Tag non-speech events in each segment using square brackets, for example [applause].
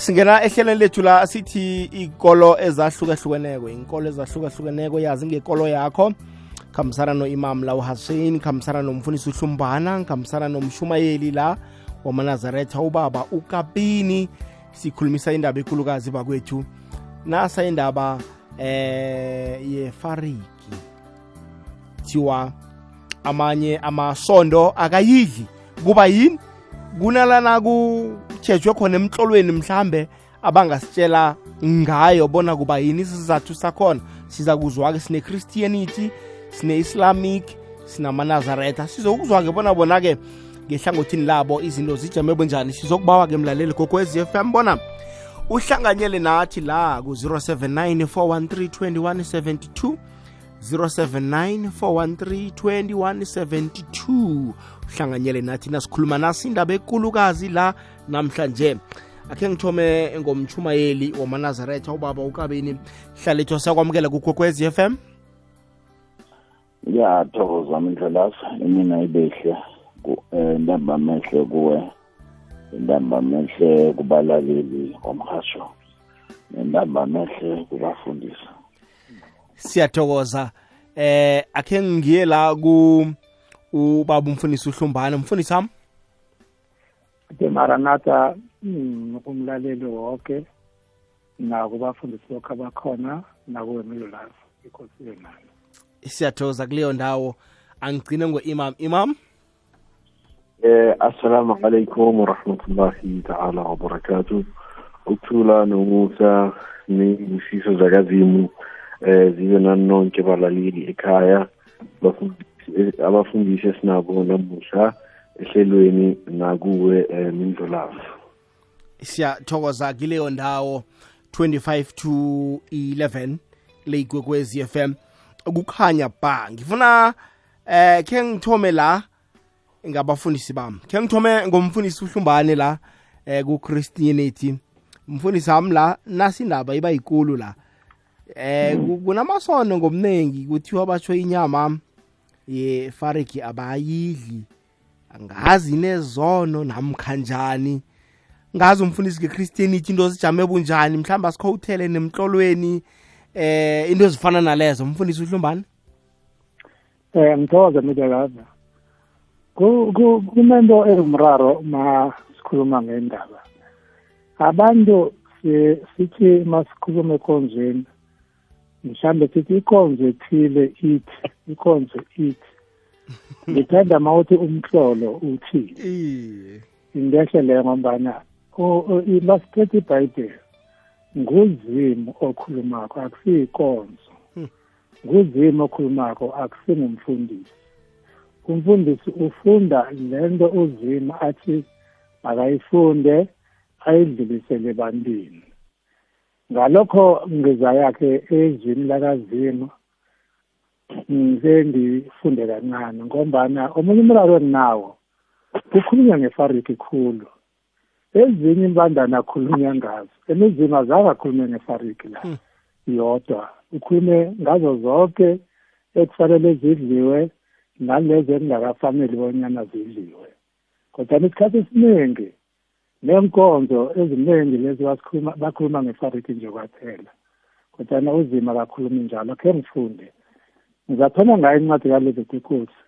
singena ehlelweni lethu la sithi ikolo ezahlukahlukeneko inkolo ezahlukahlukeneko yazi ngekolo yakho. Khambisana no-imam la uhassein khambisana nomfundisi uhlumbana khambisana nomshumayeli la wamanazaretha ubaba ukapini. Sikhulumisa indaba ekhulukazi bakwethu. Nasa indaba eh yefariki thiwa amanye amasondo akayidli. Kuba yini? Kunalana kutshejwe khona emhlolweni mhlambe abangasitshela ngayo bona kuba yini isizathu sakhona. Siza kuzwa-ke sine-christianity sine-islamic sinamanazaretha sizokuzwa-ke bona bona-ke ngehlangothini labo izinto zijame bunjani. Sizokubawa-ke mlaleli gokwezi FM bona uhlanganyele nathi la ku-079 413 2172 079 413 2172 uhlanganyele nathi nasikhuluma nasi indaba ekulukazi la namhlanje. Akhe ngithome ngomchumayeli wamanazaretha ubaba ukabini. Hlalethwa sakwamukela kukwekwezi FM ngiyathokoza mindlelazi imina ibehle intamba mehle kuwe intamba mehle kubalaleli omhasho nentamba mehle kubafundisi. Siyathokoza. Eh akhe ngiye la ku ubaba umfundisi uhlumbana umfundisi wami? Ke maranatha umlaleli wonke nakubafundisi lokho abakhona nakuwe milulazi inkosi yenani siyathokoza kuleyo ndawo. Angigcine ngo-imam. Imam? Eh assalamu alaikum warahmatullahi ta'ala wabarakatu ukuthula nomusa nezifiso zakazimu eh zibe nani nonke balaleli ekhaya abafundisi esinabo namuhla ehlelweni nakuwe um mindlolavu siyathokoza kileyo ndawo 25 to 11 leyigwekwezi FM kukhanya ba ngifuna eh ke ngithome la ngabafundisi bami. Ke ngithome ngomfundisi uhlumbane la eh ku Christianity mfundisi wami la nasindaba iba yikulu la. Eh kunamasono ngomnengi kuthiwa batsho inyama yefariki abayidli angazi nezono namkhanjani. Ngazi umfundisi nge-christianity into zijame bunjani. Mhlawumbe asikhowuthele nemhlolweni eh into ezifana nalezo. Umfundisi uhlumbani eh ngithokoza midakaza kunento engumraro ma sikhuluma ngendaba. Abantu sithi masikhuluma ekonzweni mhlambe sithi ikonzo ethile ithi ikonzo ithi. Ngithanda ma uthi umhlolo uthile. Ingehle leyo ngombana masithethe ibhayibheli nguzimu okhulumako akusiyikonzo nguzimu okhulumako akusingumfundisi umfundisi ufunda lento uzimu athi akayifunde ayidlulisele ebantwini. Ngalokho ngiza yakhe ezwini lakazimu sengifunde kancane ngombana omunye umraro enginawo kukhulunywa ngefariki khulu. Ezinye imbandana akhulunywa ngazo emizima azakakhulunywe ngefariki la. Yodwa ukhulume ngazo zonke ekufanele zidliwe nalezo ekungakafanele bonyana zidliwe. Kodwa isikhathi esiningi nenkonzo eziningi lezi basikhuluma bakhuluma ngefariki nje kwaphela. Kodwa uzima kakhulumi njalo khe ngifunde. Ngizathoma ngayo incwadi kalevitikusi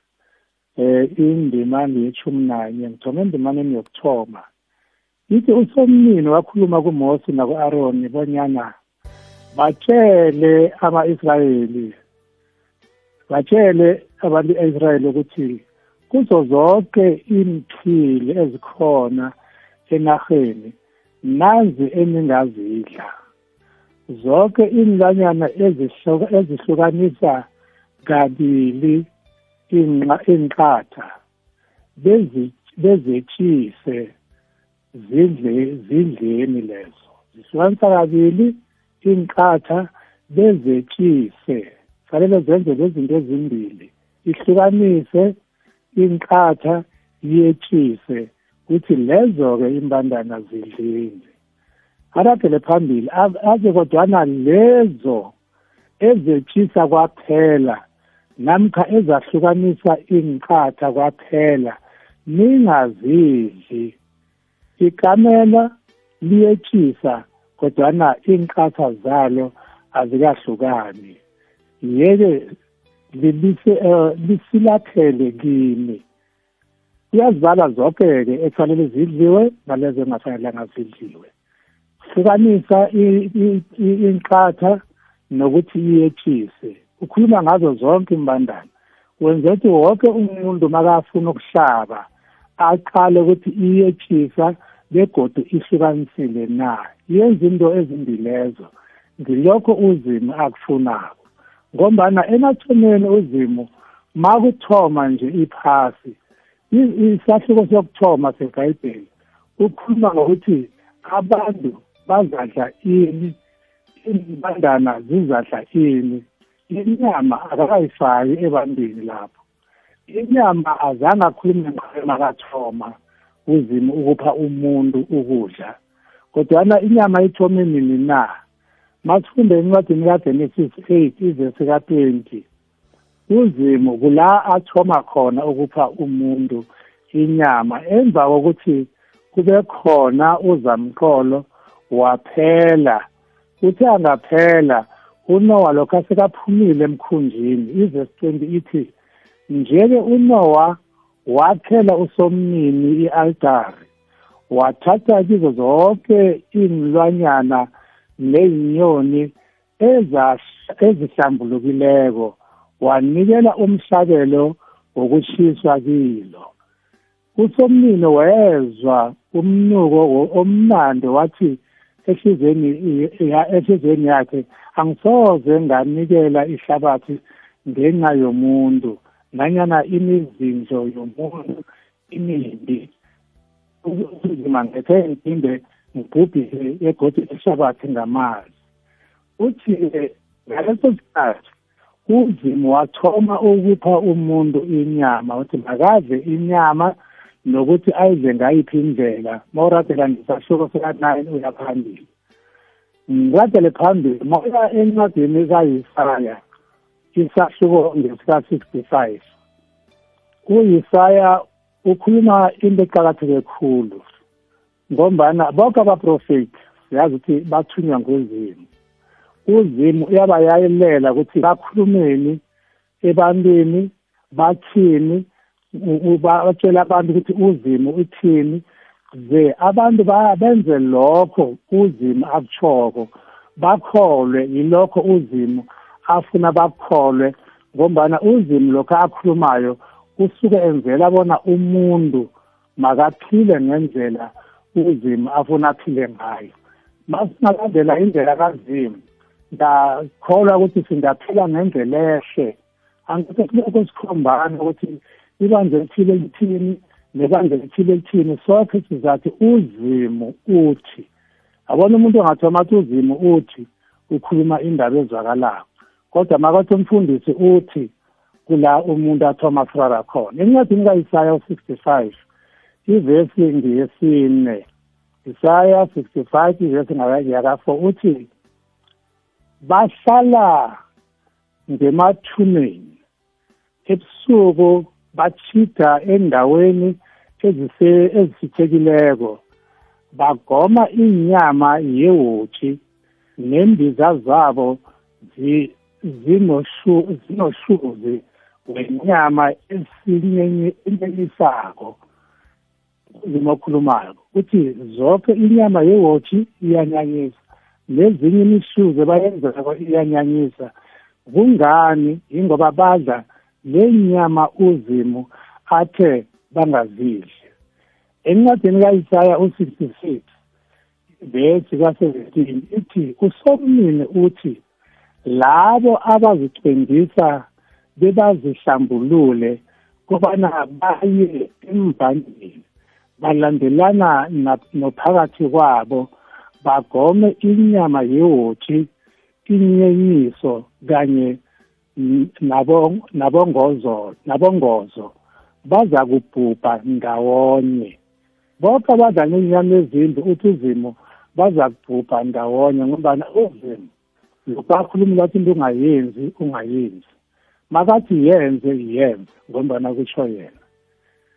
um indimani yeshumi nanye ngithoma endimaneni yokuthoma. Ithi usomnini wakhuluma kuMose naku-Aroni bonyana batshele ama-Israyeli batshele abantu e-Israyeli ukuthi kuzo zonke imphili ezikhona enaheni nazi eningazidla. Zonke inlanyana ezihlukanisa kabili inqatha bezetshise zidle zidleni lezo. Zihlukanisa kabili inqatha bezetshise. Fanele zenze lezinto ezimbili. Ihlukanise inqatha yetshise kuthi lezo-ke imbandana zidlile. Aragele phambili aze kodwana lezo ezetshisa kwaphela namkha ezahlukanisa inqatha kwaphela ningazidli. Ikamela liyetshisa kodwana inkatha zalo azikahlukani. Yeke lisilaphele kimi. Uyazibala zonke-ke ekufanele zidliwe nalezo engafanelanga zidliwe. Hlukanisa inkatha nokuthi iyetshise ukhuluma ngazo zonke imbandana wenze ukuthi wonke umuntu makafuna ukuhlaba aqale ukuthi iyetshisa begodu ihlukanisile na. Yenza into ezimbilezo ngilokho uzimo akufunako. Ngombana emathomeni uzimo makuthoma nje iphasi isahluko sokuthoma sebhayibheli ukhuluma ngokuthi abantu bazadla ini imbandana zizadla ini. Inyama akakayifaki ebantwini lapho. Inyama azange akhulume ngqema kathoma uzimo ukupha umuntu ukudla kodwana inyama ithome nini na? Masifunde encwadini kagenesis 8 ivesi ka-20 uzimo kula athoma khona ukupha umuntu inyama emva kokuthi kube khona uzamqolo waphela uthe angaphela unowa lokho asekaphumile emkhunjini. Ivesi 20 ithi njeke unowa wakhela usomnini i-altari wathatha kizo zonke iy'nlwanyana nezinyoni ezihlambulukileko wanikela umhlabelo wokushiswa kilo. Usomnini wezwa umnuko omnandi wathi ehlizweni ehlizweni yakhe angisoze nganikela ihlabathi ngenxa yomuntu nanyana imizindlo yomuntu imimbi. Uzima ngethe ngiphinde ngibhubhise egodi ehlabathi ngamanzi. Uthi ngaleso sikhathi uzimo wathoma ukupha umuntu inyama uthi makadle inyama nokuthi ayidle ngayiphi indlela. Mawuradela ngisahluko sika-nine uya phambili. Ngiradele phambili moya encwadini kayisaya isahluko ngesika-sixty-five. Uyisaya ukhuluma into eqakatheke khulu ngombana bonke abaprofethi siyazi ukuthi bathunywa nguzimu. Uzimu uyabayayelela ukuthi bakhulumeni ebantwini bathini batshela abantu ukuthi uzimu uthini ze abantu benze lokho uzimu akuchoko bakholwe yilokho uzimu afuna bakholwe ngombana uzimu lokho akhulumayo usuke enzela bona umuntu makaphile ngendlela uzimu afuna aphile ngayo. Masingalandela indlela kazimu ngakholwa ukuthi singaphila ngendlela ehle. Angithi kuloko sikhombana ukuthi ibandla elithile lithini nebandla elithile lithini sonke sizathi uzimu uthi. Abona umuntu ongathoma athi uzimu uthi ukhuluma indaba ezwakalako. Kodwa makathi umfundisi uthi kula umuntu athoma afrara khona. Encwadini ka-isaya u-sixty five ivesi ngeyesine. Isaya sixty five ivesi ngayaka-four uthi bahlala ngemathuneni ebusuku bachida endaweni ezisithekileko bagoma inyama yewotshi nembiza zabo zinoshuzi wenyama esinyenyisako uzima okhulumayo uthi zonke inyama yewotshi iyanyanyisa nezinye imihluzo bayenzako iyanyanyisa. Kungani? Ingoba badla lenyama uzimu athe bangazidli. Encwadini kaIsaya u66 vesi ka17 ithi usomnini uthi labo abazicwendisa bebazihlambulule kobana baye emvandeni balandelana nophakathi kwabo bagome inyama yewotshi inyenyiso kanye nabongozo nabongozo baza kubhubha ndawonye. Bonke abadla ngenyama ezimbi uthi uzimo baza kubhubha ndawonye ngobana uzimo lokhu akhuluma ukuthi into ungayenzi ungayenzi. Makathi yenze yenze ngombana kutsho yena.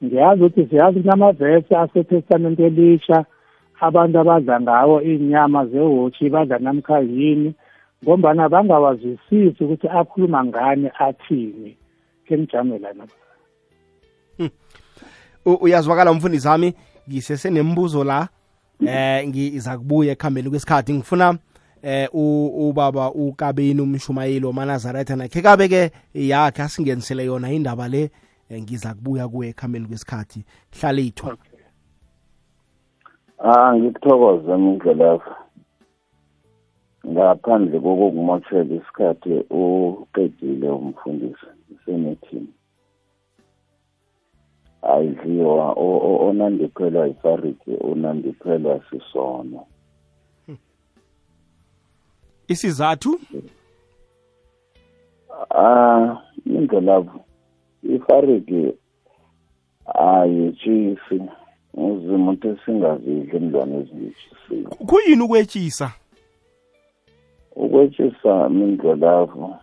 Ngiyazi ukuthi siyazi kunamavesi asetestamenti elisha abantu abadla ngawo iy'nyama zewotshi badla namkha yini ngombana bangawazwisisi ukuthi akhuluma ngani athini. Ke ngijame lana U- uyazwakala mfundisi wami ngisesenembuzo la eh ngiza kubuya ekuhambeni kwesikhathi. Ngifuna eh u- ubaba ukabeni umshumayeli wamanazaretha nakhe kabe ke yakhe asingenisele yona indaba le eh, ngiza kubuya kuwe ekuhambeni kwesikhathi. Hlale ithwa Ah ngikuthokoza mindlelafa. Ngaphandle kokukumoshela isikhathi uqedile umfundisi senethini. Ayidliwa o- o- onandiphelwa ifariki unandiphelwa sisono. isizathu Ah indlelafu ifariki ayitshisi uzima ukuthi singazidli imlwane ezingitshisiwe. kuyini ukwetshisa ukwetshisa mindlelavu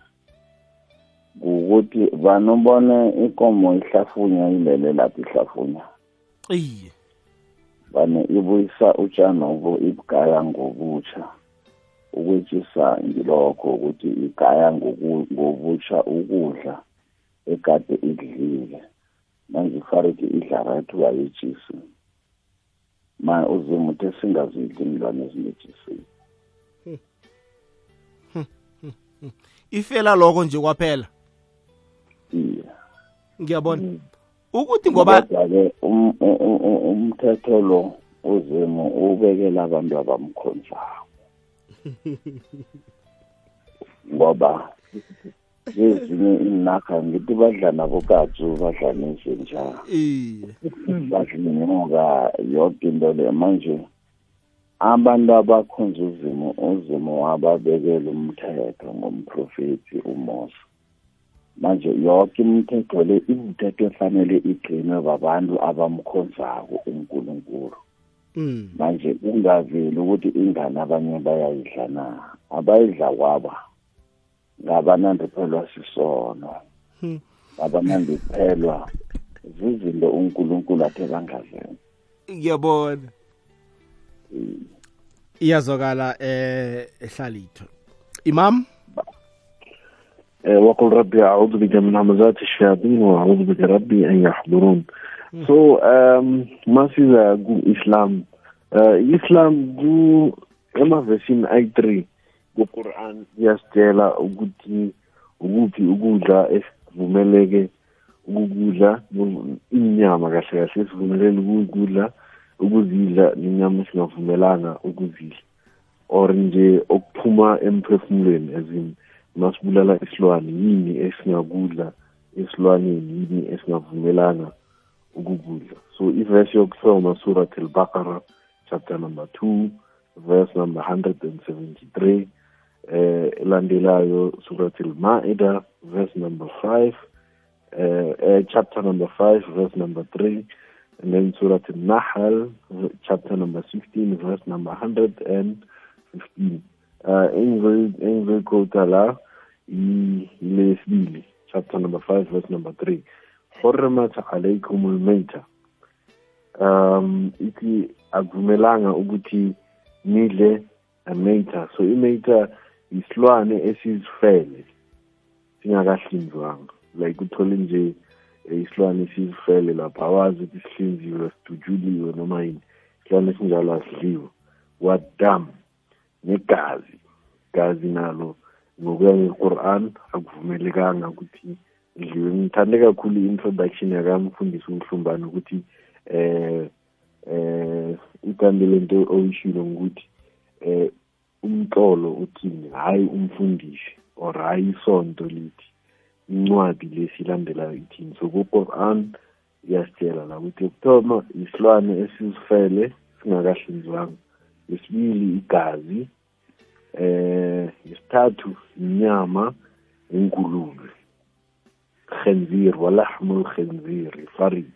ukuthi banobone ikomo ihlafunya ilele lapho ihlafunya. Iye. Bane ibuyisa utshanobo ibugaya ngobutsha ukwetshisa ngilokho ukuthi igaya ngoku- ngobutsha ukudla ekade ikudlile manje ifariki idla right uyayetshisi ma uzima ukuthi singazidli imlwane ezingetshisiwe [laughs] ifela lokho nje kwaphela? Ngiyabona. Ukuthi ngoba um- u- u- u- umthetho lo uzimu ubekela abantu abamkhonzayo. [laughs] Ngoba ezinye inarha ngithi badla nabokatsu badla nezinja. Badla inyoka yoke into le manje abantu abakhonza uzimu uzimu wababekela umthetho ngomprofethi umose manje yoke imithetho le imithetho efanele igcinwe babantu abamkhonzako unkulunkulu. Mm. Manje kungaveli ukuthi ingane abanye bayayidla na? Abayidla kwaba. Ngabanandiphelwa sisono. Hmm. ngabanandiphelwa zizinto unkulunkulu athe bangazenza. Ngiyabona. iyazwakala eh ehlalitho imam آه، وقل ربي أعوذ بك من همزات الشياطين وأعوذ بك ربي أن يحضرون so um, masiza ku-islam uh, islam ku emavesini ayi-three ku-quran iyasitshela ukuthi ukuphi ukudla esivumeleke ukukudla nu- inyama kahle kahle esivumelele ukukudla ukuzidla nenyama esingavumelanga ukuzidla or nje okuphuma emphefumulweni as in masibulala isilwane yini esingakudla esilwaneni yini esingavumelanga ukukudla. So ivesi yokuthoma surat al-baqara chapter number two verse number 173 eh elandelayo surat al-maida verse number 5 eh, eh chapter number 5 verse number 3 And then Surah Al-Nahl, chapter number 16, verse number 115. Uh, engizokota la ilesibili chapter number 5 verse number 3 hurrimat alaykum almayta um ithi akumelanga ukuthi nidle amayta so imayta isilwane esizifele singakahlinzwanga. Like uthole nje isilwane sifele lapha awazi ukuthi sihlinziwe sidujuliwe noma yini. Isilwane esinjalo asidliwe. Wadam negazi. Gazi nalo ngokuya ngequran akuvumelekanga ukuthi idliwe. Ngithande kakhulu i-introduction yakamfundisi umhlumbane ukuthi eh eh uthande lento oyishilo ngokuthi eh umtlolo uthini hayi umfundisi or hayi isonto lithi incwadi lesilandelayo ithini so ku-quran iyasitshela la ukuthi ukuthoma isilwane esizifele singakahlinzwanga isibili igazi. Eh isithathu inyama ingulube khinzir walahmu lkhinzir farid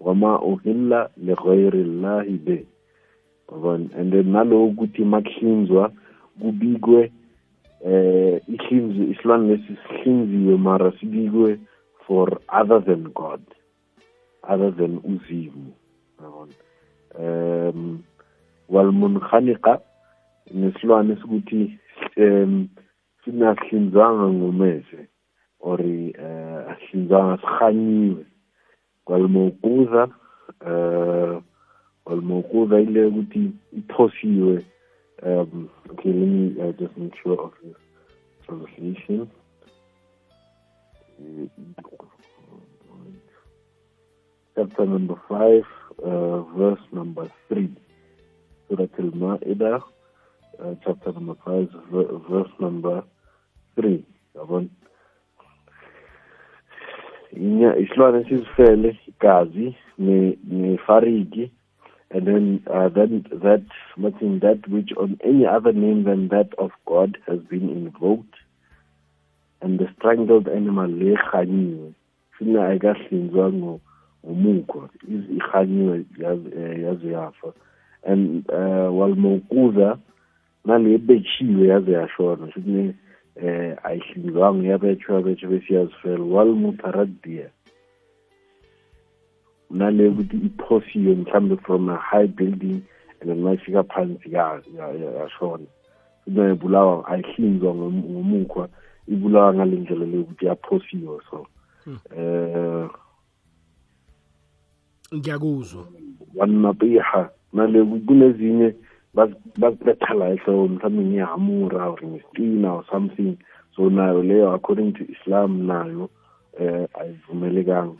wama uhilla lighayri llahi be. And then naloku ukuthi makuhlinzwa kubikwe eh ihlinzi isilwane lesi sihlinziwe mara sibikwe for other than god other than uzimu. Yabona? Um walmunkhaniqa nesilwane sikuthi um singahlinzwanga ngomese or uh, ahlinzwanga sihanyiwe. Walmokuza uh, walmokuza ile ukuthi iphosiwe um okay let me uh, just make sure of this translation. Chapter number 5 uh, verse number 3 Surah Al-Ma'idah uh, chapter number 5 ver- verse number 3 yabona inya isilwane sizifele igazi ne nefariki and then uh, then that nothing that which on any other name than that of God has been invoked. And the strangled animal le khanyiwe fina ayikahlinzwa ngo ngomukho ikhanyiwe yaze yafa and uh, walmawquza nale bechiwe yaze yashona shukune eh ayihlinzwanga yabetshwa yabetshwa bese yazifela walmutaraddiya nale ukuthi iphosiwe mhlawumbe from a high building and then mayifika phansi ya- ya- ya- yashona. Ibulawa ayihlinzwa ngom- ngomukhwa ibulawa ngale ndlela leyo ukuthi yaphosiwe so um ngiyakuzwa. Wanapiha nale kunezinye bakubetha la ehloko mhlawumbe ngehamura or ngestina or something. So nayo leyo according to islam nayo um ayivumelekanga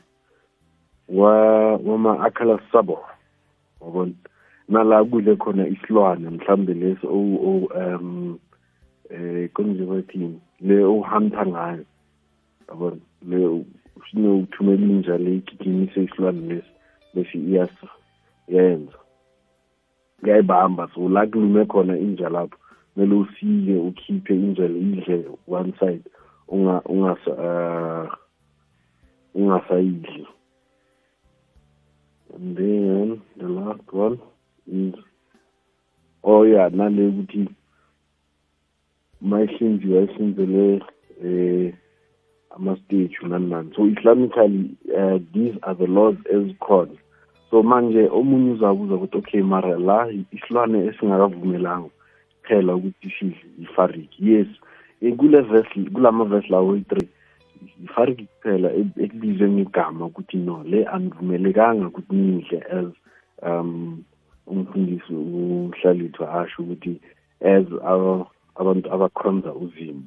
wa wama akala sabo. Wabona nala kudle khona isilwane mhlambe leso o um eh konje bathini le ohanta ngayo. Yabona le ufune uthumela inja le igijimise isilwane lesi bese iyas yenza kuyayibamba so la kulume khona inja lapho kumele usike ukhiphe inja le idle one side unga ungasa uh, ungasayidli and then the last one is oh yeah nale ukuthi mayihlinziwe ayihlinzele um ama-statue nani nani. So islamically uh, these are the laws ezikhona so manje omunye uzabuza ukuthi okay mara la isilwane esingakavumelanga phela ukuthi sidle ifariki yes eh, kule vesi kulama vesi lawo oyi-three ifariki kuphela e- ekubizwe ngegama ukuthi no le anivumelekanga ukuthi nidle as um umfundisi uhlalitho asho ukuthi as abantu abakhonza uzimo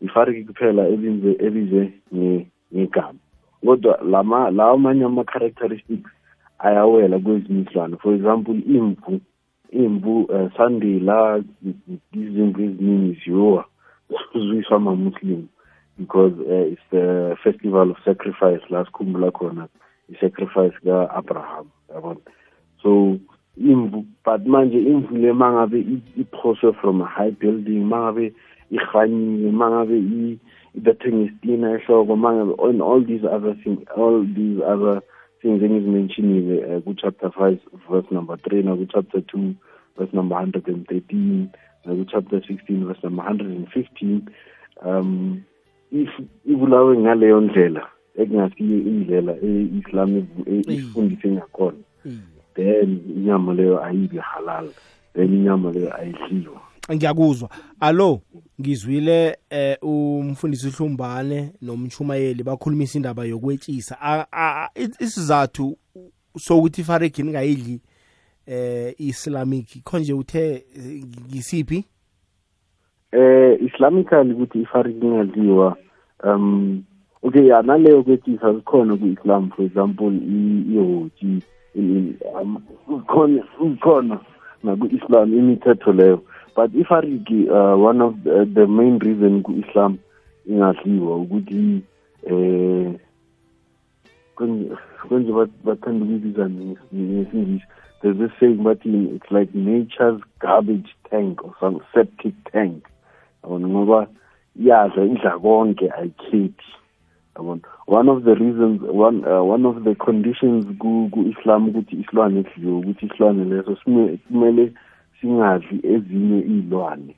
ifariki kuphela ebizwe ebize ngegama. Kodwa lama lawo amanye ama-characteristics ayawela kwezinye for example imvu imvu uh, sunday la izimvu eziningi ziyowa [laughs] ziyiswa ama-muslim because uh, it's the festival of sacrifice last sikhumbula khona i-sacrifice ka-abraham yabona? So imvu but manje imvu le mangabe iphoswe from a high building mangabe ihanyiwe mangabe i- ibethe ngestina ehloko mangabe on all these other things all these other things engizimentionile uh, ku-chapter five verse number three naku-chapter two verse number hundred and thirteen naku-chapter sixteen verse number hundred and fifteen um ibulawe ngaleyo ndlela ekungasiyo indlela e-islam evu- e- ifundise ngakhona then inyama leyo ayibi halal then inyama leyo ayidliwa. Ngiyakuzwa. Allo ngizwile eh umfundisi uhlumbane nomshumayeli bakhulumisa indaba yokwetshisa. Isizathu sokuthi ifarigi ningayidli eh islamic khonje uthe ngisiphi? Eh islamically ukuthi ifarigi ingadliwa um okay ya naleyo kwetisa zikhona ku-islam for example ihoti i- um, naku-islam imithetho leyo. But ifariki uh, one of the, the main reason ku-islam ingadliwa ukuthi eh kwenje bathanda ukuyibiza nges- ngesingisi there's this saying bathi it's like nature's garbage tank or some septic tank. Ngoba iyadla idla konke ayikhethi yabona? One of the reasons one uh, one of the conditions ku ku-islam ukuthi isilwane esidliwe ukuthi isilwane leso kumele singadli ezinye iy'lwane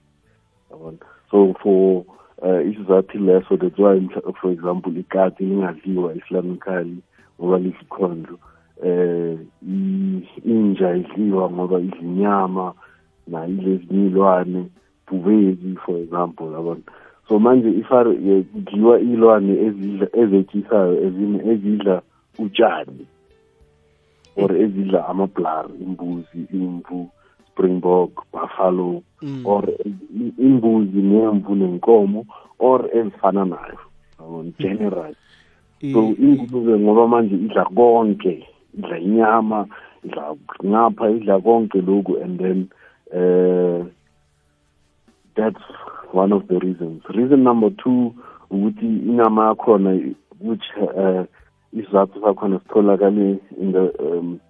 yabona? So for uh, isizathu leso that's why for example ikati lingadliwa islamically ngoba lizikhondlo eh inja idliwa ngoba idlinyama na ilezinye ilwane buvezi for example yabona so manje ifaro yedliwa ilwane ezidla ezetshisayo ezine ezidla utshani or ezidla amablar imbuzi imvu springbok buffalo Mm. or imbuzi nemvu nenkomo or ezifana nayo. Yabona general. So ingulube ngoba manje idla konke idla inyama idla ngapha idla konke lokhu and then uh, that's one of the reasons. Reason number two ukuthi inyama yakhona which uh, isizathu sakhona sitholakale in the um,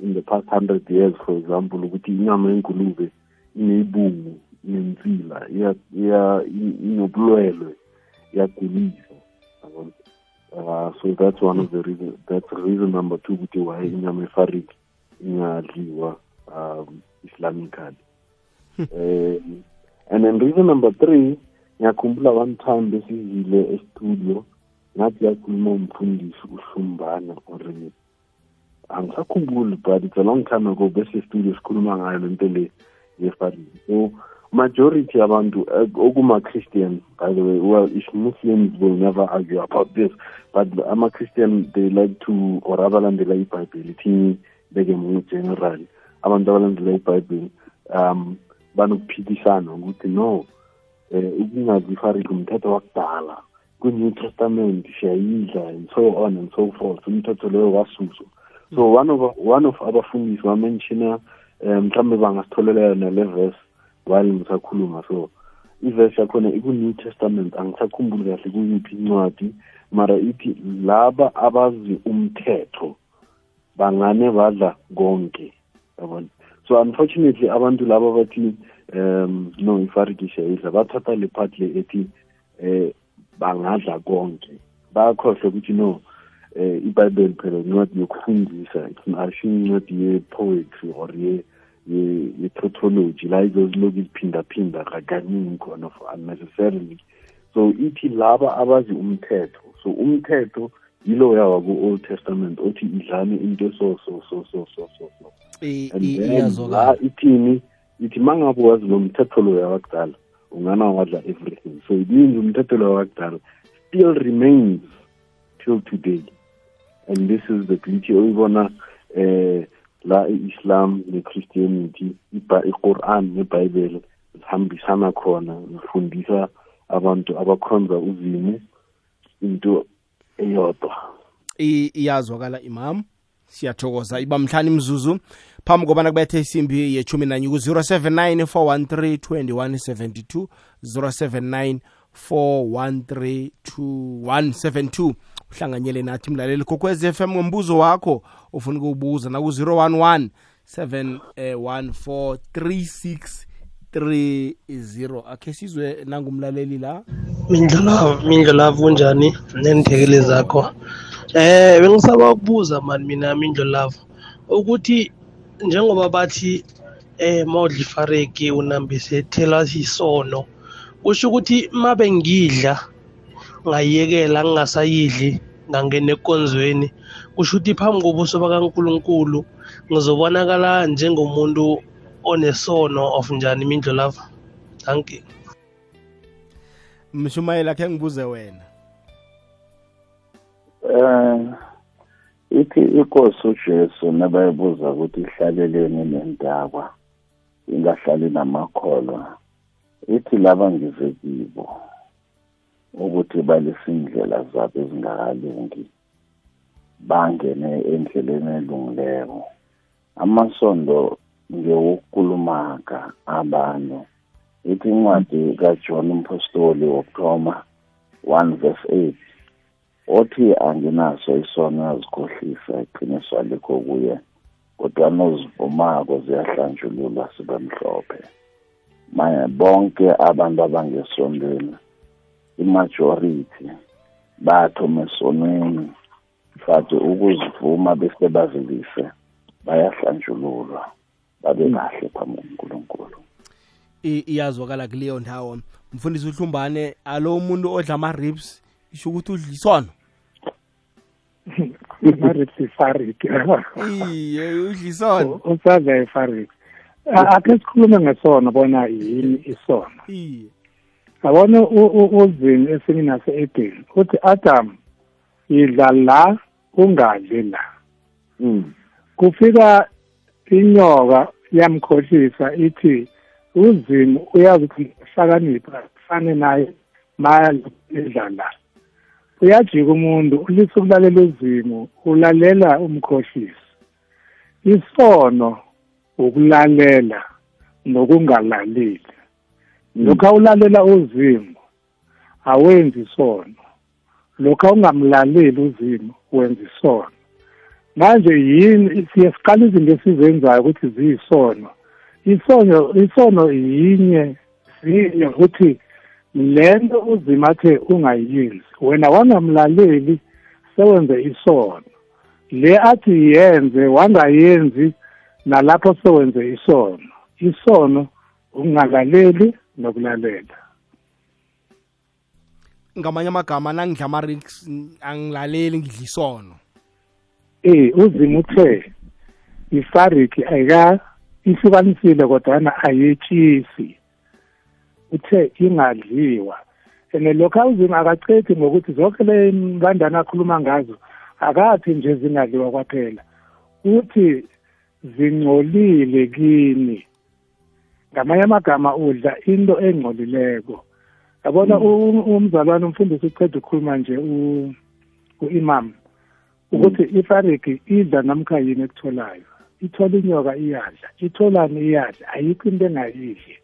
in the past hundred years for example ukuthi inyama yengulube ineyibungu i- inobulwelwe iyagulisa. Uh, so that's one of the reason that's reason number two ukuthi why inyama efarik ingadliwa um islamically um and then reason number three ngiyakhumbula one time besizile estudio ngathi yakhuluma umfundisi uhlumbana or angisakhumbuli but it's a long time ago bese studio sikhuluma ngayo lento le yefarik so majority abantu okuma-christian by the way well if muslims will never argue about this but ama-christian they like to or abalandela ibhayibheli thini beke mu-general abantu abalandela ibhayibheli um banokuphikisana ukuthi no eh ukungazi ifariki umthetho wakudala kwi-new testament siyayidla and so on and so forth umthetho leyo wasuswa so one of one of abafundisi wamenshina um mhlawumbe bangasitholela yona le verse while ngisakhuluma. So iverse yakhona iku-new testament angisakhumbuli kahle kuyiphi incwadi mara ithi laba abazi umthetho bangane badla konke. Yabona so unfortunately abantu laba bathi um no ifarikisha idla bathatha le part le ethi eh bangadla konke. Bayakhohlwa ukuthi no eh iBhayibheli phela incwadi yokufundisa asho incwadi ye-poetry or ye ye- ye-tautology la izozilokhu iziphindaphinda kakaningi khona for unnecessarily. So ithi laba abazi umthetho so umthetho yilo yawa ku-old testament othi idlane into so so so so so so so la ithini? Ithi mangabe wazi lo mthetho loya wakudala ungana wadla everything. So it means umthetho loya wakudala still remains till today. And this is the beauty oyibona eh la i-islam ne-christianity i-quran nebhayibheli zihambisana khona zifundisa abantu abakhonza uzimu into eyodwa. Iyazwakala imam siyathokoza. Iba mhlani mzuzu phambi kobana kubethe isimbi yechumi nanye ku-079 413 2172 079 413 2172 uhlanganyele nathi mlaleli kokwez FM ngombuzo wakho ufuna ukuwubuza naku-011 714 3630 akhe sizwe nangumlaleli la? Mindlulavu mindlulavu unjani neenthekeli zakho? Eh bengisaba ukubuza mani mina mindlulavu ukuthi njengoba bathi eh mawudla ifareki unambise thelwa sisono kusho ukuthi mabe ngidla ngayekela ngingasayidli ngangena ekonzweni kusho ukuthi phambi kobuso bakankulunkulu ngizobonakala njengomuntu onesono of njani mindlulavu thank you. Mshumayeli akhe ngibuze wena. Eh ithi inkosi uJesu nabayibuza ukuthi ihlaleleni nendaba ingahlali namakholwa ithi laba ngize kibo ukuthi balesindlela zabo ezingakalungi bangene endleleni elungileyo amasondo ngewokukhulumaka abantu. Ithi incwadi kaJohn umpostoli wokuthoma 1 verse 8 othi anginaso isono yazikhohlisa iqiniso alikho kuye kodwa nozivumako ziyahlanjululwa sibe mhlophe manje bonke abantu abangesondweni imajority bathoma esonweni fathi ukuzivuma bese bazilise bayahlanjululwa babe kahle phambi kuNkulunkulu. I- iyazwakala kuleyo ndawo mfundisi uhlumbane alo umuntu odla ama-ribs? Isho ukuthi udla isono ifariki ifariki iye udlisona usadla ifariki akhe sikhulume ngesona bona yini isono iye. Yabona uzini esini nase-edeni uthi adam idla la ungadli la. Mm. kufika inyoka yamkhohlisa ithi uzimu uyazi ukuthi hlakanipha fane naye maya idla la. Uyajika umuntu ulisa ukulalela uzimu ulalela umkhohlisi. Isono ukulalela nokungalaleli. Lokhu awulalela uzimu awenzi isono. Lokhu awungamlaleli uzimu wenza isono. Manje yini siye siqala izinto esizenzayo ukuthi ziyisono. Isono isono yinye zinye ukuthi lento uzima athe ungayenzi wena wangamlaleli sewenze isono. Le athi yenze wangayenzi nalapho sewenze isono. Isono ukungalaleli nokulalela. Ngamanye amagama nangidla ama-rix angilaleli ngidla isono. Eh uzima uthe ifariki ayika ihlukanisile kodwana ayetshisi uthe ingadliwa. And lokho awuzima akacedi ngokuthi zonke le mbandana akhuluma ngazo akathi nje zingadliwa kwaphela. Uthi zingcolile kini? Ngamanye amagama udla into engcolileko. Yabona umzalwane umfundisi uceda ukukhuluma nje u-imam ukuthi ifariki idla namkha yini ekutholayo? Ithola inyoka iyadla itholani iyadla ayikho into engayidli.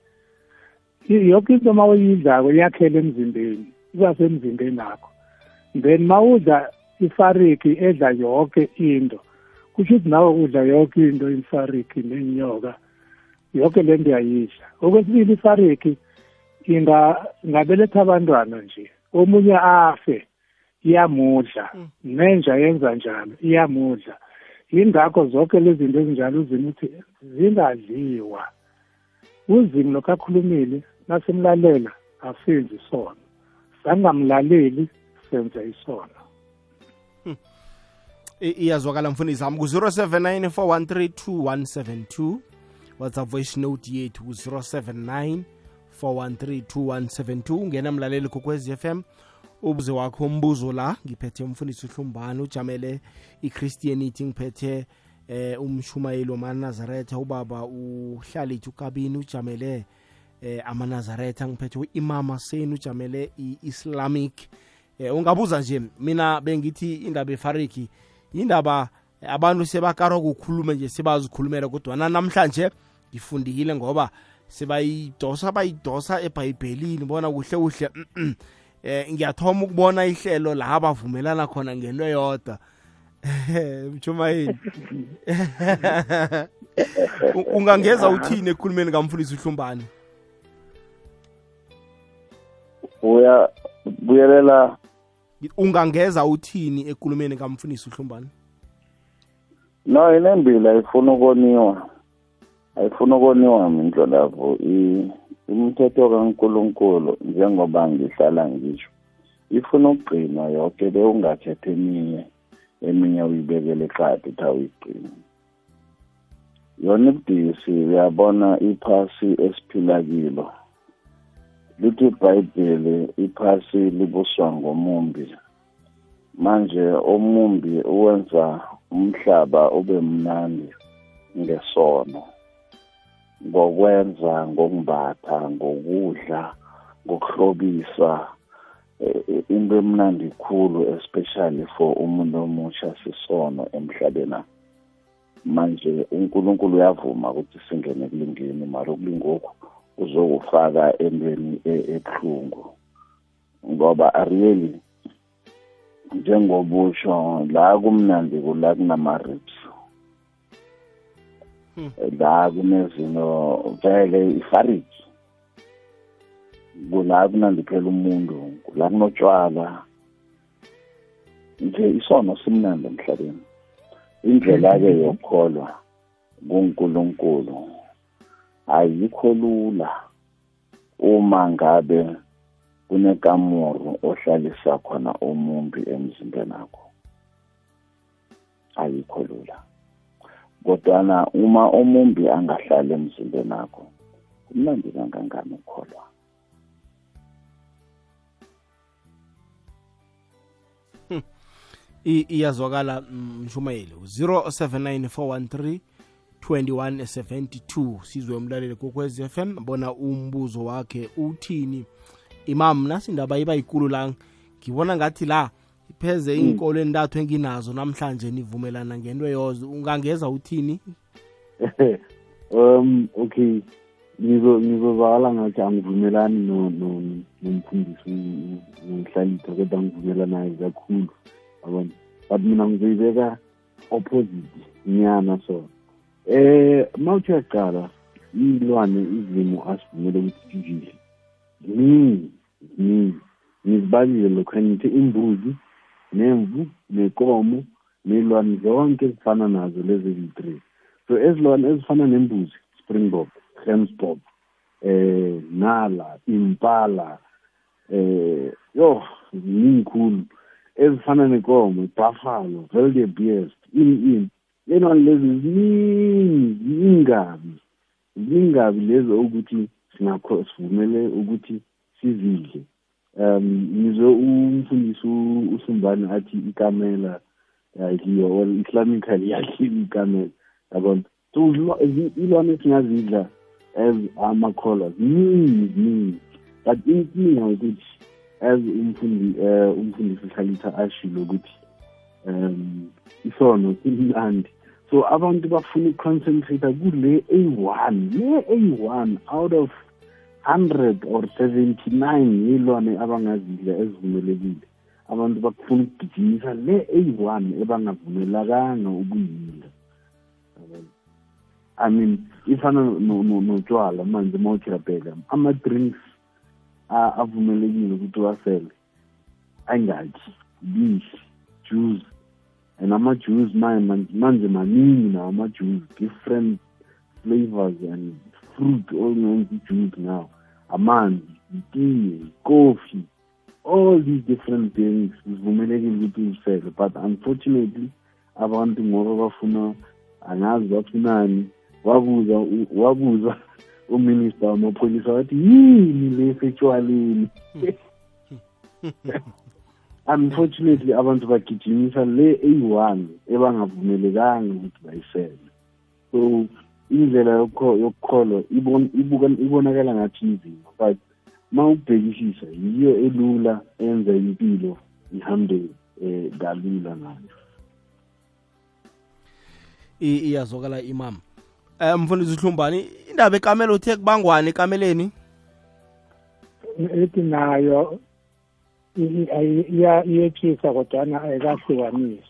Yonke into uma uyidlako iyakhela emzimbeni iba semzimbeni akho then ma udla ifariki edla yonke into kusho ukuthi nawe udla yonke into ifariki nenyoka yonke le nto uyayidla. Okwesibili ifariki ingabeletha abantwana nje omunye afe iyamudla. Nenja yenza njalo iyamudla. Yingakho zonke lezi zinto ezinjalo uzima ukuthi zingadliwa. Uzimo lokhu akhulumile. Nasimlalela asenzi isono. Sangamlaleli senza isono. Iyazwakala mfundisi wami. Ku-079 413 whatsapp voice note yethu ku-079 413 ungena mlaleli kokwez FM ubuze wakho umbuzo la. Ngiphethe umfundisi uhlumbane ujamele ichristianity ngiphethe eh umshumayeli wamanazaretha ubaba uhlalithi ukabini ujamele eh amanazaretha ngiphethe u-imama senu ujamele i-islamic. Eh ungabuza nje mina bengithi indaba efariki indaba abantu sebakarwa kukhulume nje sebazikhulumela kodwa namhlanje ngifundile ngoba sebayidosa bayidosa ebhayibhelini bona kuhle kuhle eh ngiyathoma ukubona ihlelo la bavumelana khona ngento yodwa [laughs] mchumayini [laughs] ungangeza uthini ekhulumeni kamfundisi uhlumbane uya buyelela ungangeza uthini ekulumeni kamfundisi uhlumbane? No inembili ayifuna ukoniwa. Ayifuna ukoniwa mindlo lapho imithetho kankulunkulu njengoba ngihlala ngisho ifuna ukugcinwa yonke le ungakhetha eminye eminye uyibekele eqadi uthi awuyigcini. Yona ibudisi uyabona iphasi esiphila kilo. Lithi ibhayibheli iphasi libuswa ngomumbi. Manje omumbi uwenza umhlaba ube mnandi ngesono. Ngokwenza ngokumbatha ngokudla ngokuhlobisa into emnandi khulu especially for umuntu omusha sisono emhlabeni. Manje uNkulunkulu uyavuma ukuthi singene kulingeni mara ukulingoku uzokufaka entweni ebuhlungu. Ngoba really njengobusho la kumnandi kula kunama-rips la kunezinto vele ifariki kula kunandi phela umuntu kula kunotshwala. Nje isono simnandi emhlabeni. Indlela-ke yokukholwa kunkulunkulu. Ayikho lula uma ngabe kunekamuru ohlalisa khona umumbi emzimbeni akho ayikho lula. Kodwana uma omumbi angahlali emzimbeni akho kumnandi kangangani ukukholwa? I- iyazwakala mm, mshumayeli 079413 2172 sizwe umlaleli kokwez FM bona umbuzo wakhe uthini? Imam nasindaba iba yikulu la. Ngibona ngathi la ipheze inkolo entathu enginazo namhlanje nivumelana ngento yozo. Ungangeza uthini? [laughs] Um okay. Ngizozakala ngathi angivumelani no- no- nomfundisi nomhlalito kodwa angivumelanayo kakhulu. Yabona? But mina ngizoyibeka opposite nyana so eh mawuthi uyaqala iy'lwane izimo asivumele ukuthi sivile ziningi ziningi. Ngizibalile lokho ngithi imbuzi nemvu nekomo ney'lwane zonke ezifana nazo lezi eziyi-three so ezilwane ezifana nembuzi springbok gemsbok eh nala impala eh yo ziningi khulu. Ezifana nenkomo buffalo Beast, ini ini ley'lwane lezi zingabi zingabi lezo ukuthi sinakho sivumele ukuthi sizidle. Um ngizwe umfundisi usumbane athi ikamela yadliwa or islamically yadliwa ikamela yabona? So ilwane esingazidla as amakholwa ziningi ziningi. But inkinga ukuthi as umfundi um umfundisi uhlalisa ashilo ukuthi um isono simnandi so abantu bafuna ukuconcentrate kule eyi-one le eyi-one out of hundred or seventy-nine yilwane abangazidla ezivumelekile. Abantu bakufuna ukugijimisa le eyi-one ebangavumelakanga ukuyidla. I mean ifana no- no- notshwala manje uma uthi uyabheka ama-drinks avumelekile ukuthi uwasele. Ayingakhi bishi juice and ama-juice manje maningi nawo ama-juice different flavors and fruit ongenza i-juice now amanzi itiye coffee all these different things zivumelekile ukuthi uzisele but unfortunately abantu ngoba bafuna angazi bafunani wabuza wabuza [laughs] uminister wamapholisa wathi yini le setshwaleni [laughs] [laughs] unfortunately abantu bagijimisa le eyi-one ebangavumelekanga ukuthi bayisele so indlela yokukho- yokukholwa ibon- ibonakala ngathi inzima but ma ukubhekisisa yiyo elula enza impilo ihambe um kalula ngayo. Iyazokala imam. Um mfundisi uhlumbani indaba ekamelo uthe kubangwane ekameleni? Ethi nayo iyetshisa kodwana ayikahlukanisi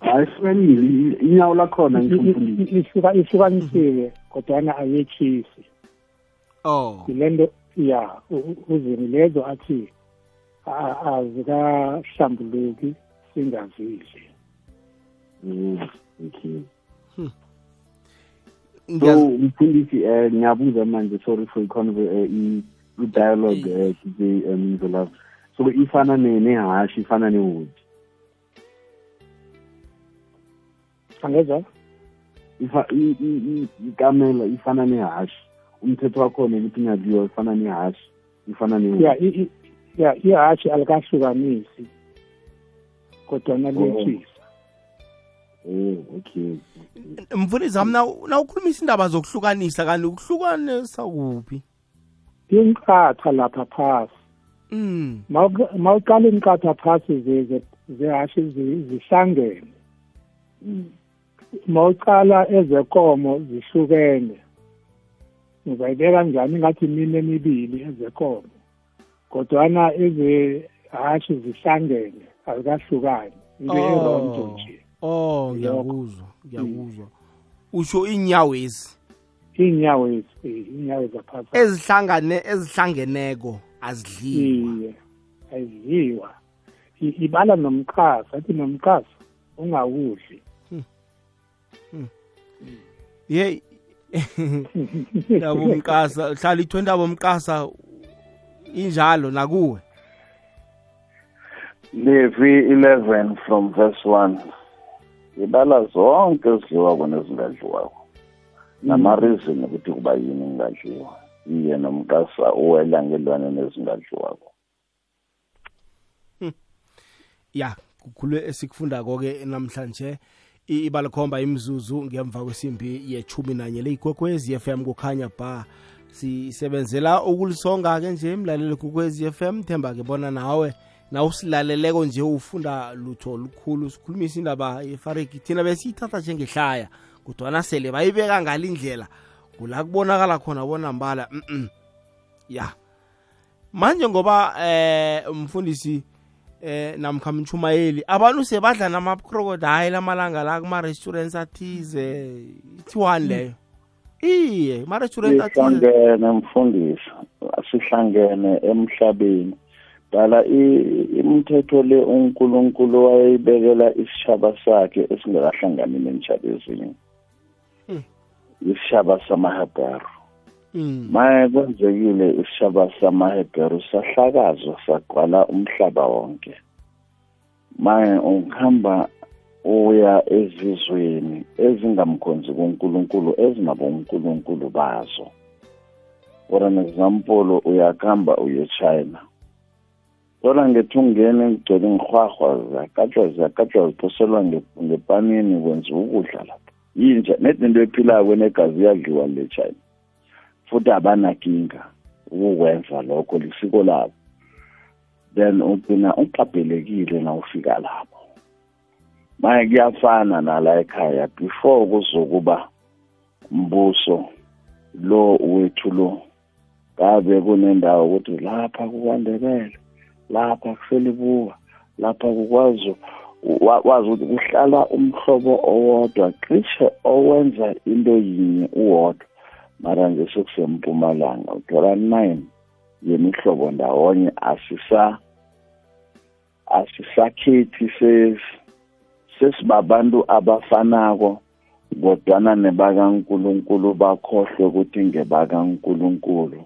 ayihlukanile inyawo lakhona ngisho mfundisi I- i- ihluka- ihlukanisile kodwana ayetshisi oh. Yile nto ya u- u- uzini lezo athi a- azikahlambuluki singazidli. Mm, okay. Ngiyaz- so mfundisi um ngiyabuza manje sorry for i-conver- eh, i- i-dialogue um today um Nzolava. So ifana ne- nehashi ifana newodi angezwa? Ifa i- i- i- ikamela ifana nehashi. Umthetho wakhona ukuthi ingadliwa ifana nehashi ifana ya newodi i- i- ya ihashi alikahlukanisi kodwana Oh. liyetshisa oh okay mfundisi wami na- nawukhulumisa indaba zokuhlukanisa kanti ukuhlukanisa kuphi inkatha lapha phasi. Mm. Mawuqala inkatha phasi ze- ze- zehashi zi- zihlangene. Mawuqala ezekomo zihlukene. Uzayibeka njani ngathi imini emibili ezekomo? Kodwana ezehashi zihlangene azikahlukani. Into erondo nje. Oh ngiyakuzwa ngiyakuzwa. Usho iinyawezi. Iinyawo ezi eh, iinyawo zaphasi. Ezihlangane ezihlangeneko. Azidliwa. Iye ayidliwa I- ibala nomqhasa athi nomqhasa ungawudli. Yeyi. [laughs] Ndaba umqasa hlala itho indaba umqasa injalo nakuwe. Levi 11 from verse 1 ibala zonke ezidliwako nezingadliwako. Nama-reason ukuthi kuba yini ngingadliwa iye nomqasa uwela ngelwane nezingadliwako ya kukhulu esikufunda-ko-ke namhlanje. I- ibalikhomba imzuzu ngemva kwesimbi yechumi nanye leyigwekwezi FM kukhanya ba. Sisebenzela ukulisonga-ke nje mlaleli kukwezi FM themba-ke bona nawe na usilaleleko nje ufunda lutho lukhulu sikhulumisa indaba yefariki thina besiyithatha njengehlaya kodwana sele bayibeka ngalindlela. Kula kubonakala khona bona mbala mm -mm. ya. Manje ngoba eh umfundisi eh namkha mchumayeli abantu sebadla nama-crocodile amalanga la kuma-restaurants athize. Ithiwani leyo? Iye ma-restaurant athize. sihlangene mfundisi sihlangene emhlabeni. Dala imithetho le unkulunkulu wayeyibekela isitshaba sakhe esingakahlangani nentshaba ezinye. isishaba samahebheru maye mm. kwenzekile isishaba samahebheru sahlakazwa sagwala umhlaba wonke. Maye ukhamba uya ezizweni ezingamkhonzi kunkulunkulu ezinabonkulunkulu bazo. For an example uyakuhamba uye-china lona ngethi ungene ngigcwele ngihwahwa ziyakatshwa ziyakatshwa ziphoselwa ngepanini kwenziwa ukudla lapha. Yinja nedi into ephilayo negazi iyadliwa le china. Futhi abanakinga ukukwenza lokho lisiko labo. Then ugcina uqabhelekile na ufika lapho. Manje kuyafana nala ekhaya before kuzokuba mbuso lo wethu lo kabe kunendawo ukuthi lapha kukwandebele lapha kuselibuka lapha kukwazi wa- wazi ukuthi kuhlala umhlobo owodwa cishe owenza into yinye uwodwa. Mara nje sekusempumalanga uthola nine yemihlobo ndawonye asisa asisakhethi ses sesibabantu abafanako kodwana nebakankulunkulu bakhohlwe ukuthi ngebakankulunkulu.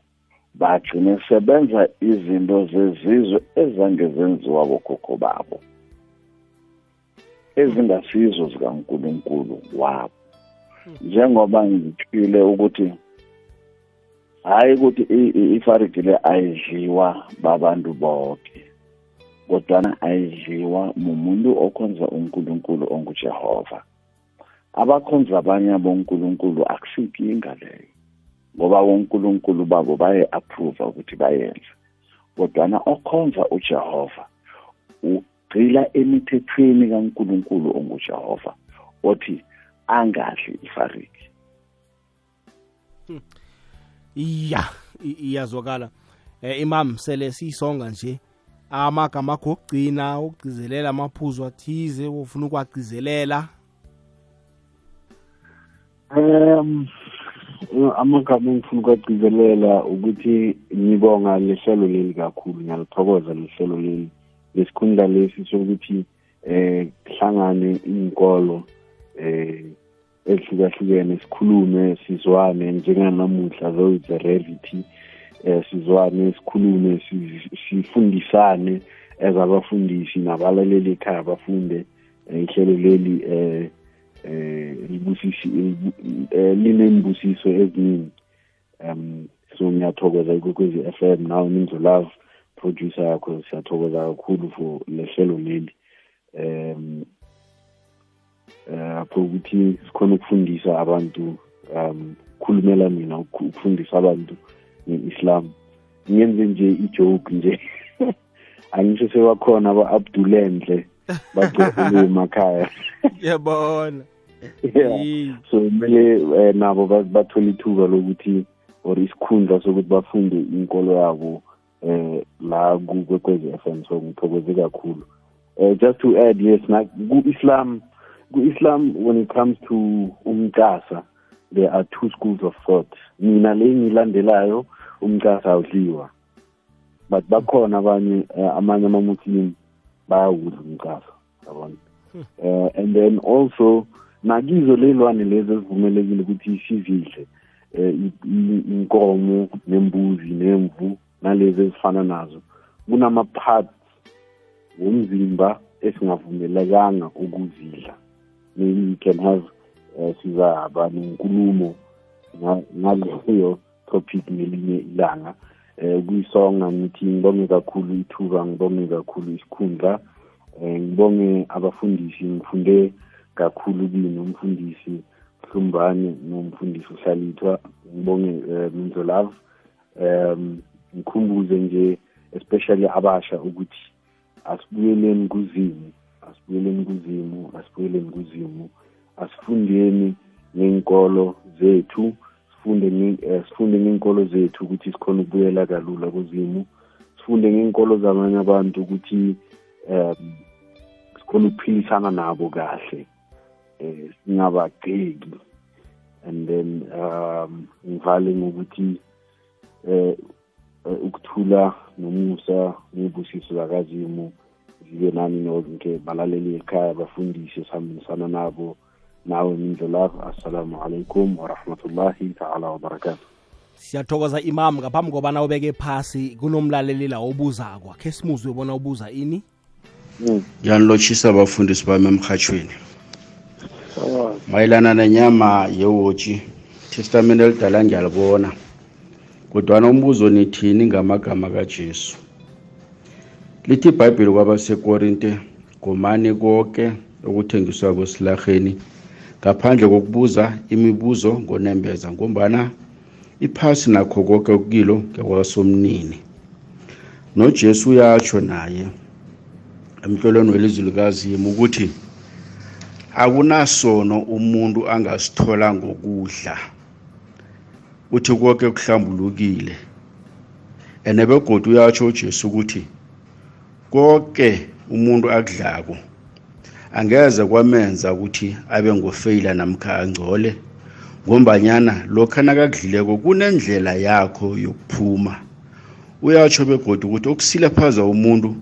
Bagcine sebenza izinto zezizwe ezange zenziwa bokhokho babo. Ezingasizo zikankulunkulu wabo. Njengoba ngitshile ukuthi hayi ukuthi i- i- ifariki le ayidliwa babantu bonke kodwana ayidliwa mumuntu okhonza unkulunkulu ongujehova. Abakhonza abanye bonkulunkulu akusinkinga leyo ngoba wonkulunkulu babo baye-approva ukuthi bayenze. Kodwana okhonza ujehova ugxila emithethweni kankulunkulu ongujehova othi angadli ifariki ya i- iyazwakala. Eh, imam sele siyisonga nje. Amagama akho okugcina ukugcizelela amaphuzu athize ofuna ukuwagcizelela um amagama engifuna ukuwagcizelela ukuthi ngibonga lehlelo leli kakhulu ngiyalithokoza lehlelo leli. Lesikhundla lesi sokuthi eh kuhlangane inkolo eh ezihlukahlukene sikhulume sizwane njenganamuhla though it's a rarity eh sizwane sikhulume si- sifundisane as abafundisi nabalaleli ekhaya bafunde eh, ihlelo leli eh eh libusisi libu- eh, linembusiso eziningi. Um so ngiyathokoza ikwekwezi FM nawe Mindlo Love. Producer yakho siyathokoza kakhulu for lehlelo leli. Um apho ukuthi sikhona ukufundisa abantu um khulumela mina ukufundisa abantu nge-Islam. Ngenze nje ijoke nje. [laughs] Angisho sebakhona aba-abdulendle bagcwele [laughs] emakhaya. Yabona. [laughs] Yeah. So kumele eh, nabo ba- bathole ithuba lokuthi or isikhundla sokuthi bafunde inkolo yabo eh la kukwekwezi FM so ngithokoze kakhulu. Eh just to add yes na ku-Islam ku-Islam when it comes to umcasa there are two schools of thought. Mina le ngilandelayo umcasa awudliwa. But bakhona abanye eh, amanye ama-muslim bayawudla umcasa yabona? Uh, and then also nakizo ley'lwane lezi ezivumelekile ukuthi sizidle um i- inkomo nembuzi nemvu nalezi ezifana nazo. Kunama-parts womzimba esingavumelekanga ukuzidla. Maybe we can have uh, sizaba nenkulumo ngaleyo topic ngelinye ilanga. Um kuyisonga ngithi ngibonge kakhulu ithuba ngibonge kakhulu isikhundla. Um ngibonge abafundisi ngifunde kakhulu kini umfundisi hlumbane nomfundisi uhlalithwa ngibonge um minzolove um ngikhumbuze nje especially abasha ukuthi asibuyeleni kuzimu asibuyeleni kuzimu asibuyeleni kuzimu. Asifundeni ngenkolo zethu sifunde uh, sifunde ngenkolo zethu ukuthi sikhona ukubuyela kalula kuzimu. Sifunde ngenkolo zabanye abantu ukuthi um sikhona ukuphilisana nabo kahle eh singabagceki and then um ngivale ngokuthi eh ukuthula nomusa nebusiso zakazimu zibe nani nonke balaleli ekhaya bafundise sihambisana nabo. Nawe mindlelapho assalamu alaikum warahmatullahi taala wabarakatu siyathokoza imam ngaphambi kobana ubeke phasi kunomlaleli la obuzako. Khe simuzwe bona ubuza ini? Yanilotshisa abafundisi bami emhatshweni mayelana nenyama yewotshi testament elidala ngiyalibona kodwana umbuzo nithini ngamagama kajesu? Lithi ibhayibheli kwabasekorinte gomani konke okuthengiswa kwesilarheni ngaphandle kokubuza imibuzo ngonembeza ngombana iphasi nakho konke kukilo ngekwasomnini nojesu uyatsho naye emhlolweni welizwi likazimu ukuthi akunasono umuntu angasithola ngokudla. Uthi konke kuhlambulukile. Ene begodu uyatsho ujesu ukuthi konke umuntu akudlako angeze kwamenza ukuthi abe ngofeyila namkha angcole ngombanyana lokhu nakakudlileko kunendlela yakho yokuphuma. Uyatsho begodu ukuthi okusilaphaza umuntu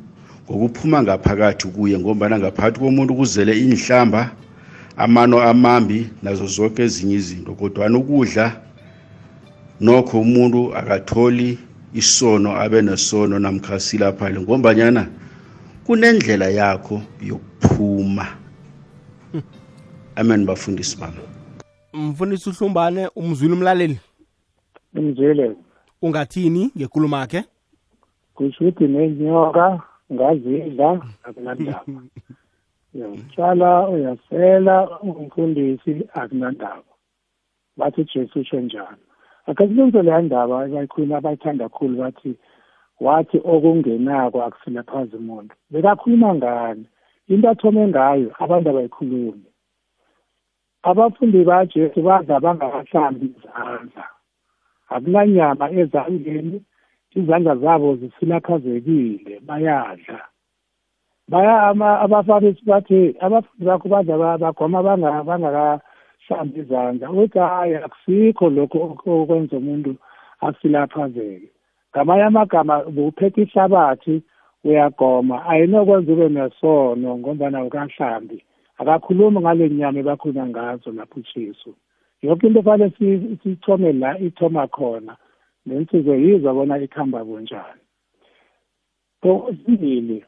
ngokuphuma ngaphakathi kuye ngombana ngaphakathi komuntu kuzele inhlamba amano amambi nazo zonke ezinye izinto kodwana ukudla nokho umuntu akatholi isono abe nesono namkha silaphale ngombanyana kunendlela yakho yokuphuma. Amen bafundisi bami. Mfundisi uhlumbane umzwile umlaleli ngimzwile ungathini ngenkulumo yakhe kusho ukuthi nenyoka ngazidla akunandaba. Uyawutshala uyasela umfundisi akunandaba. Bathi ujesu usho njalo. Akasilunze leya ndaba abayikhuluma abayithanda kakhulu bathi wathi okungenako akusilaphaza umuntu. Bekakhuluma ngani? Into athome ngayo abantu abayikhulumi. Abafundi bajesu badla bangakahlambi izandla. Akunanyama ezandleni izandla zabo zisilaphazekile bayadla. Baya abafarisi bathi abafundi bakho badla bagoma bangakahlambi izandla. Uthi hayi akusikho lokho okwenza umuntu asilaphazeke. Ngamanye amagama buphethe ihlabathi uyagoma. Ayinokwenza ube nesono ngombana ukahlambi akakhulumi ngale nyama ebakhuluma ngazo lapho ujesu. Yonke into fanele sithome la ithoma khona then sizoyizwa bona ikhamba kunjani so sibili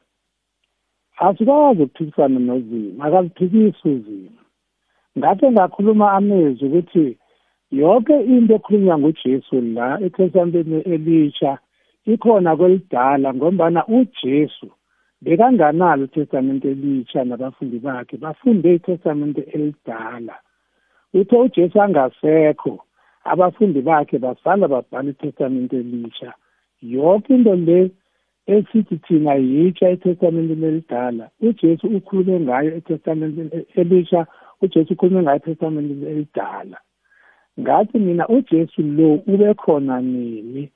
asikwazi ukuphikisana nozima akaziphikisi uzima ngakhe ngakhuluma amezwi ukuthi yonke into ekhulunywa ngujesu la etestamenteni elisha ikhona kwelidala ngombana ujesu bekanganalo itestamente elitsha nabafundi bakhe bafunde itestamente elidala. Uthe ujesu angasekho abafundi bakhe basala babhala itestamente elitsha. Yonke into le esithi thina yitsha etestamenteni elidala ujesu ukhulume ngayo etestamenteni elisha ujesu ukhulume ngayo etestamenteni elidala. Ngathi mina ujesu lo ube khona nini?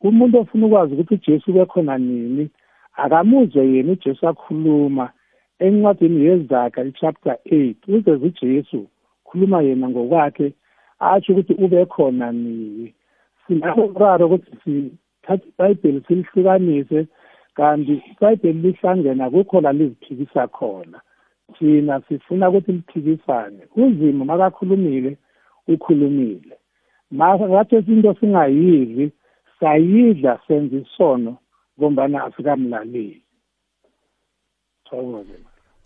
Umuntu ofuna ukwazi ukuthi ujesu ube khona nini? Akamuzwe yena ujesu akhuluma encwadini yezaga i-chapter eight. Uzeze ujesu khuluma yena ngokwakhe atsho ukuthi ube khona nini? Sinalo mraro ukuthi sithathe ibhayibheli silihlukanise kanti ibhayibheli lihlangena kukho la liziphikisa khona. Thina sifuna ukuthi liphikisane. Uzimo makakhulumile ukhulumile. Makathi into singayidli sayidla senza isono ngombana asikamlaleli. Thokoze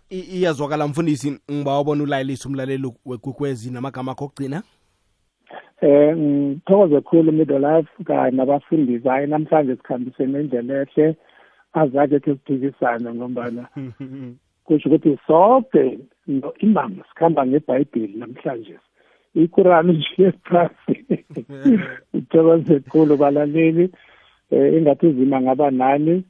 iyazwakala mfundisi ngiba wabona ulayelisa umlaleli wekwekwezi namagama akho okugcina. Eh ngithokoze khulu middle life kanye nabafundisi. Hayi namhlanje sikhambisene nendlela ehle azake ke siphikisane ngombana [laughs] kusho ukuthi sonke no- imam sikhamba ngebhayibheli namhlanje. Ikurani nje phasi ngithokoze [laughs] khulu balaleli. Eh ingathi uzima ngaba nani?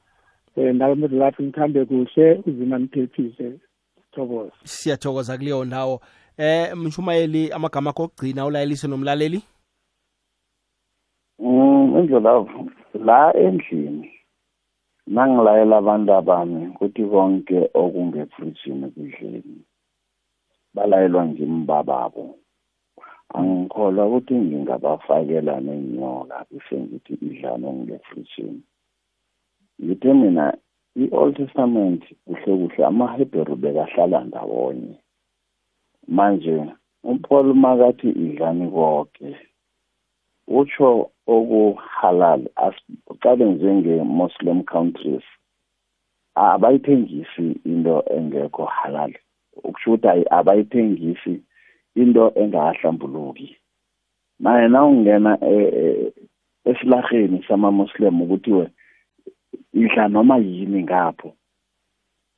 Eh nawe middle life ngikhambe kuhle uzima niphephise sithokoze. Siyathokoza kuleyo ndawo. Eh mshumayeli amagama akho okugcina ulayelise nomlaleli? Mm, indlela la endlini. Nangilayela abantu abami ukuthi konke okungefrijini kudleni balayelwa ngimbababo angikholwa ukuthi ngingabafakela nenyoka bese ngithi idlani okungefrijini ngithe mina i-old testament kuhle kuhle amahebheru bekahlala ndawonye. Manje upaul makathi idlani konke. Utsho okuhalal uqale njenge-muslim countries abayithengisi into engekho halal. Ukusho ukuthi ayi- abayithengisi into engakahlambuluki naye na ungena e- e- esilaheni sama-muslim ukuthiwe idla noma yini ngapho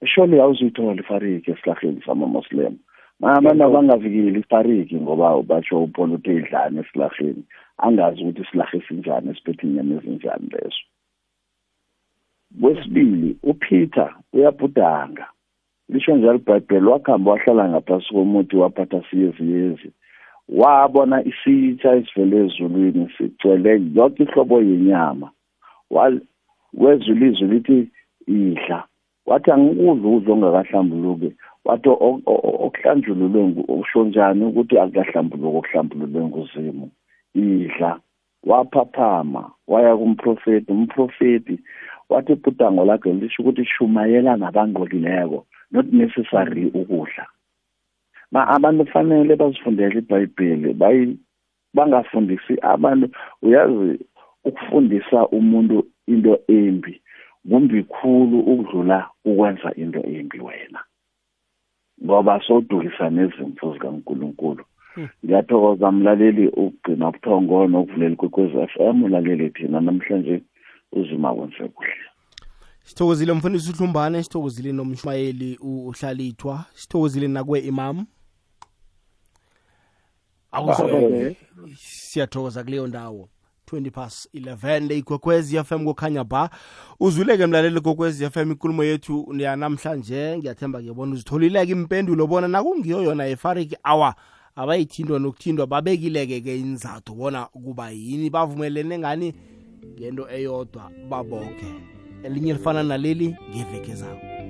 surely awuzuyithola ifariki esilaheni sama-muslim. Abantu abangavikeli ifariki ngoba batsho upolo uthi idlani esilaheni angazi ukuthi isilahe esinjani esiphethe inyama ezinjani leso. Kwesibili upeter uyabhudanga. Lisho njalo ibhayibheli wakuhamba wahlala ngaphasi komuthi waphatha siyeziyezi wabona isitsha esivele ezulwini sigcwele yonke ihlobo yenyama. Wa- wezwa ilizwi lithi idla. Wathi angikudla ukudla ongakahlambuluki wathi o- o- okuhlanjululwe ngu- okusho njani ukuthi akukahlambuluki okuhlambululwe nguzimu. Idla waphaphama waya kumprofeti umprofeti wathi ibhudango lakhe lisho ukuthi shumayela nabangqolileko not necessary ukudla. Ma abantu kufanele bazifundele ibhayibheli bayi bangafundisi abantu uyazi ukufundisa umuntu into embi kumbi khulu ukudlula ukwenza into embi wena. Ngoba sowudukisa nezimfu zikankulunkulu. Ngiyathokoza mlaleli ugcina ubuthongo nokuvulela ikwekwezi f m ulaleli thina namhlanje uzima kwenze kuhle. Sithokozile mfundisi uhlumbane sithokozile nomshumayeli uhlalithwa sithokozile nakwe imam. Siyathokoza kuleyo ndawo. 20 past 11 le igwekwezi fm kokhanya ba. Uzuleke mlaleli kokwezi fm ikulumo yethu yanamhlanje. Ngiyathemba ngiyabona uzitholileke impendulo bona nakungiyo yona efariki awa abayithindwa nokuthindwa babekileke ke inzathu bona kuba yini bavumelene ngani? Ngento eyodwa baboke elinye lifana naleli ngeveke zawo